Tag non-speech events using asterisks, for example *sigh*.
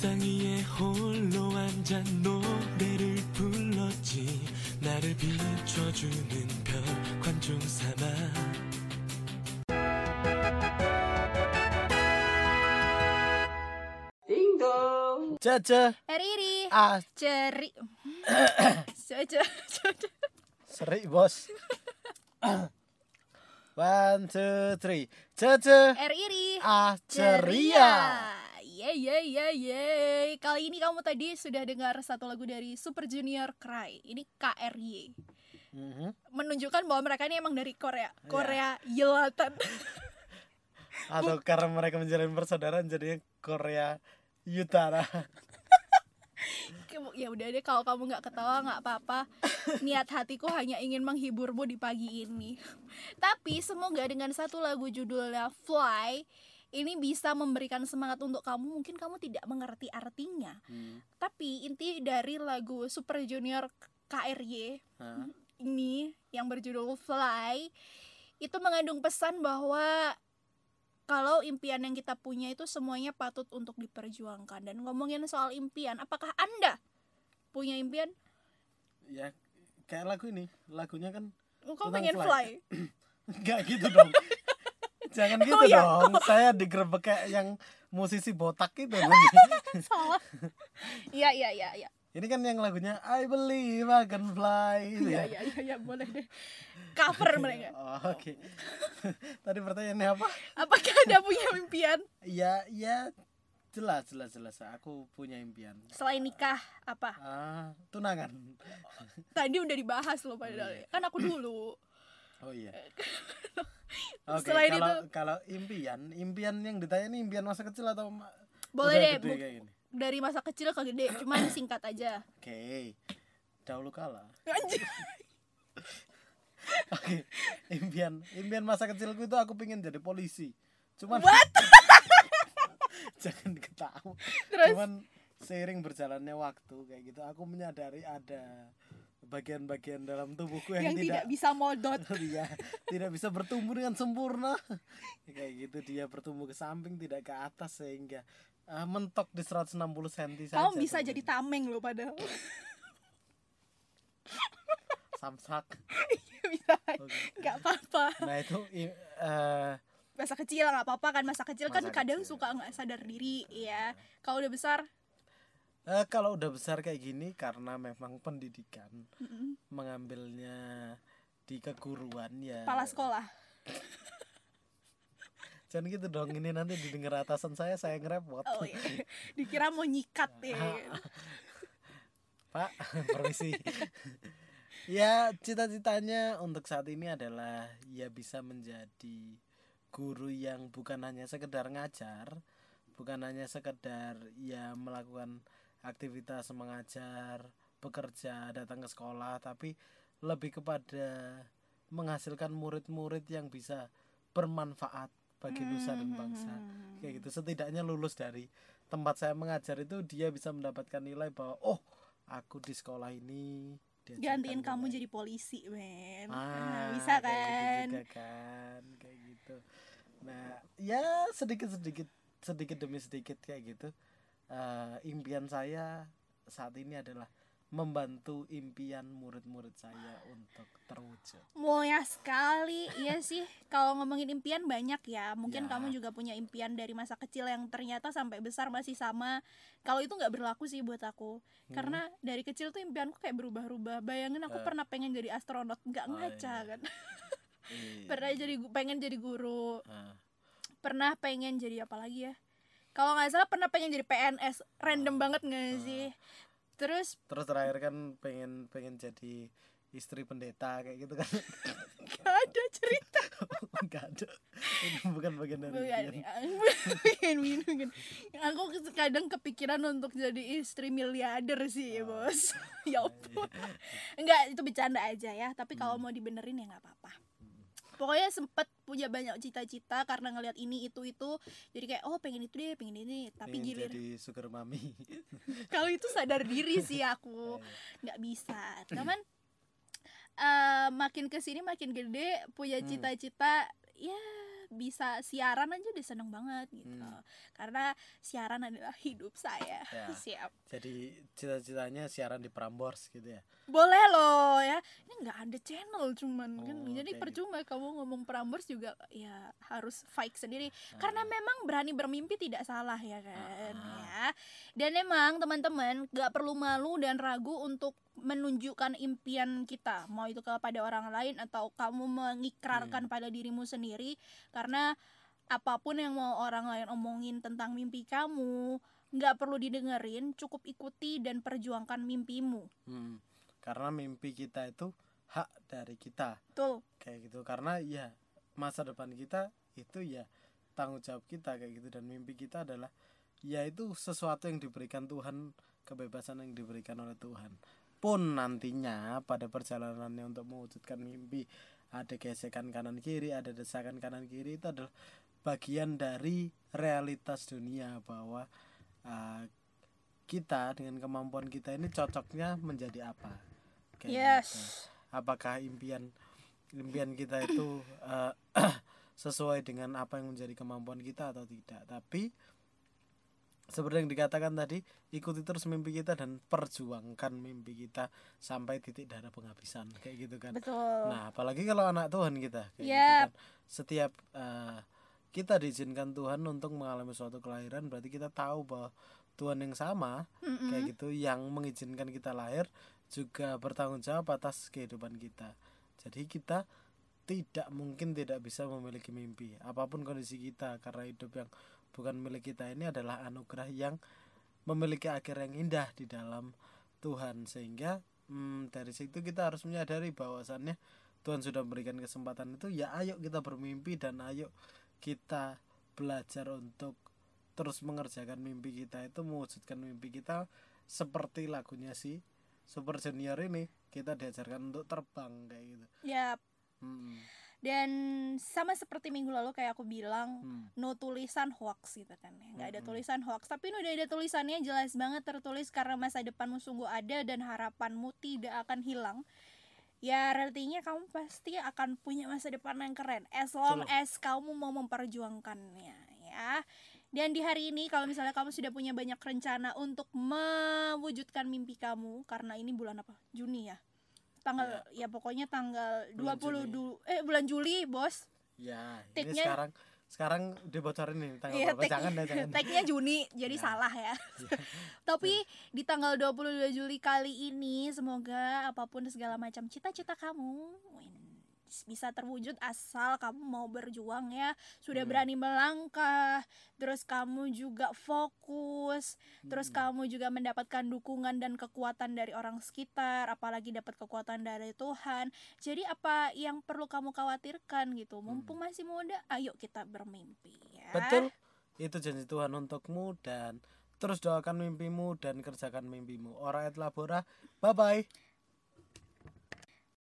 옥상 위에 홀로 앉아 노래를 불렀지 나를 비춰주는 별 관중 삼아 Riri Ah ceri Caca Caca Seri bos One, two, three Caca Riri Ah ceria Yeay yeay yeay yeay Kali ini kamu tadi sudah dengar satu lagu dari Super Junior Cry. Ini KRY Mhm. Menunjukkan bahwa mereka ini emang dari Korea. Iya. Korea Yelatan. *laughs* Atau karena mereka menjalin persaudaraan jadinya Korea Utara. *laughs* Ya udah deh kalau kamu nggak ketawa nggak apa-apa. *laughs* Niat hatiku hanya ingin menghiburmu di pagi ini. Tapi semoga dengan satu lagu judulnya Fly Ini bisa memberikan semangat untuk kamu Mungkin kamu tidak mengerti artinya Hmm. Tapi inti dari lagu Super Junior KRY Hah? ini yang berjudul Fly itu mengandung pesan bahwa kalau impian yang kita punya itu semuanya patut untuk diperjuangkan dan ngomongin soal impian apakah anda punya impian Ya kayak lagu ini Lagunya kan kamu Tentang pengen fly. fly, *clears throat* Enggak gitu dong *laughs* Jangan gitu Oh, iya. dong Saya digerebek kayak yang musisi botak itu *laughs* salah iya iya iya iya Ini kan yang lagunya I believe I can fly iya ya. iya iya iya, boleh deh cover mereka Oh, Oke. *laughs* Tadi pertanyaannya apa? apakah anda punya impian Ya, ya jelas jelas jelas. Aku punya impian. selain nikah apa Ah, tunangan. tadi udah dibahas loh padahal Iya. kan aku dulu Oh iya. *laughs* Oke, Selain kalau itu- kalau impian, impian yang ditanya ini impian masa kecil atau boleh deh gede bu- kayak gini? dari masa kecil ke gede cuman *coughs* singkat aja Oke. Dahulu kala. Anjir. *laughs* Oke. Impian impian masa kecilku itu aku pengen jadi polisi. Cuman *laughs* Jangan ketawa. Terus? Cuman seiring berjalannya waktu kayak gitu aku menyadari ada bagian-bagian dalam tubuhku yang, yang tidak bisa modot. Dia *laughs* tidak bisa bertumbuh dengan sempurna. Kayak gitu dia bertumbuh ke samping tidak ke atas sehingga ah, mentok di 160 cm saja kamu bisa jadi tameng loh padahal. Samsak. *laughs* Bisa. Oke. nggak apa-apa. Nah itu eh, masa kecil nggak apa-apa kan masa kecil kan Masa kadang kecil. suka nggak sadar diri ya kalau udah besar eh, kalau udah besar kayak gini karena memang pendidikan mm-mm, mengambilnya di keguruan ya. Kepala sekolah. Jangan gitu dong ini nanti didengar atasan saya saya ngerepot oh iya. Dikira mau nyikat ya. Pak, *laughs* permisi. ya, cita-citanya untuk saat ini adalah ya bisa menjadi guru yang bukan hanya sekedar ngajar, bukan hanya sekedar ya melakukan aktivitas mengajar, bekerja, datang ke sekolah, tapi lebih kepada menghasilkan murid-murid yang bisa bermanfaat bagi nusa dan bangsa. Kayak gitu, setidaknya lulus dari tempat saya mengajar itu dia bisa mendapatkan nilai bahwa oh aku di sekolah ini gantiin kamu nilai." jadi polisi men. Ah, Nah, *laughs* bisa kayak gitu kan? juga kan kayak gitu. Nah ya sedikit sedikit sedikit demi sedikit kayak gitu Eh, impian saya saat ini adalah membantu impian murid-murid saya untuk terwujud. Mulia sekali. Iya sih kalau ngomongin impian banyak ya. Mungkin Ya. kamu juga punya impian dari masa kecil yang ternyata sampai besar masih sama. Kalau itu nggak berlaku sih buat aku. Hmm. karena dari kecil tuh impianku kayak berubah-ubah. Bayangin aku Eh. pernah pengen jadi astronot. Nggak Oh, ngaca iya. kan? Iya. *laughs* pernah jadi pengen jadi guru. Ah, pernah pengen jadi apa lagi ya kalau nggak salah pernah pengen jadi PNS random banget nggak sih terus terus terakhir kan pengen pengen jadi istri pendeta kayak gitu kan *laughs* gak ada cerita *laughs* enggak ada ini bukan bagian dari Bukan, impian. *laughs* bukan, bukan. Aku kadang kepikiran untuk jadi istri miliarder sih, bos. ya ampun. Enggak, itu bercanda aja ya. Tapi kalau mau dibenerin ya nggak apa-apa. Pokoknya sempet punya banyak cita-cita karena ngeliat ini itu itu. Jadi kayak oh pengen itu deh pengen ini. Tapi pengen gilir jadi sugar mami. *laughs* Kalau itu sadar diri sih aku. *laughs* Nggak bisa. Cuman eh, makin ke sini makin gede punya Hmm. cita-cita ya bisa siaran aja udah seneng banget gitu Hmm. karena siaran adalah hidup saya Ya. *laughs* siap Jadi cita-citanya siaran di Prambors gitu ya. boleh loh ya ini nggak ada channel cuman kan Oh, jadi kayak percuma kamu ngomong Prambors juga ya harus fight sendiri Ah. karena memang berani bermimpi tidak salah ya kan Ah. ya dan emang teman-teman nggak perlu malu dan ragu untuk menunjukkan impian kita mau itu kepada orang lain atau kamu mengikrarkan Hmm. pada dirimu sendiri karena apa pun yang mau orang lain omongin tentang mimpi kamu nggak perlu didengerin cukup ikuti dan perjuangkan mimpimu Hmm. Karena mimpi kita itu hak dari kita tuh kayak gitu. Karena ya masa depan kita itu ya tanggung jawab kita kayak gitu dan mimpi kita adalah ya itu sesuatu yang diberikan Tuhan, kebebasan yang diberikan oleh Tuhan. Pun nantinya pada perjalanannya untuk mewujudkan mimpi ada gesekan kanan kiri, ada desakan kanan kiri itu adalah bagian dari realitas dunia bahwa uh, kita dengan kemampuan kita ini cocoknya menjadi apa. Kayak yes gitu apakah impian impian kita itu eh, *clears throat* sesuai dengan apa yang menjadi kemampuan kita atau tidak tapi seperti yang dikatakan tadi ikuti terus mimpi kita dan perjuangkan mimpi kita sampai titik darah penghabisan kayak gitu kan betul nah apalagi kalau anak Tuhan kita kayak gitu Yap. kan setiap eh, kita diizinkan Tuhan untuk mengalami suatu kelahiran berarti kita tahu bahwa Tuhan yang sama Mm-mm. kayak gitu yang mengizinkan kita lahir juga bertanggung jawab atas kehidupan kita jadi kita tidak mungkin tidak bisa memiliki mimpi apa pun kondisi kita karena hidup yang bukan milik kita ini adalah anugerah yang memiliki akhir yang indah di dalam Tuhan. Sehingga hmm, dari situ kita harus menyadari bahwasannya Tuhan sudah memberikan kesempatan itu ya ayo kita bermimpi dan ayo kita belajar untuk terus mengerjakan mimpi kita itu mewujudkan mimpi kita seperti lagunya si Super Junior ini kita diajarkan untuk terbang kayak gitu. ya Hmm, dan sama seperti minggu lalu kayak aku bilang hmm, no tulisan hoax gitu kan ya. Nggak ada Mm-mm. tulisan hoax. Tapi ini udah ada tulisannya jelas banget tertulis karena masa depanmu sungguh ada dan harapanmu tidak akan hilang. Ya artinya kamu pasti akan punya masa depan yang keren. As long Betul. as kamu mau memperjuangkannya ya. Dan di hari ini kalau misalnya kamu sudah punya banyak rencana untuk mewujudkan mimpi kamu karena ini bulan apa? Juni ya tanggal ya, pokoknya tanggal Bulan 20 Juni. du- eh bulan Juli bos ya ini sekarang sekarang dibocorin nih tanggal Iya, berapa tag- jangan ya jangan *laughs* tagnya Juni jadi Ya. salah ya *laughs* Iya. tapi di tanggal 22 Juli kali ini semoga apa pun segala macam cita-cita kamu win, bisa terwujud asal kamu mau berjuang ya. Sudah Hmm. berani melangkah terus kamu juga fokus terus Hmm. kamu juga mendapatkan dukungan dan kekuatan dari orang sekitar apalagi dapat kekuatan dari Tuhan. Jadi apa yang perlu kamu khawatirkan gitu? Mumpung masih muda ayo kita bermimpi ya. Hmm. betul. Itu janji Tuhan untukmu dan terus doakan mimpimu dan kerjakan mimpimu. Ora et labora. Bye bye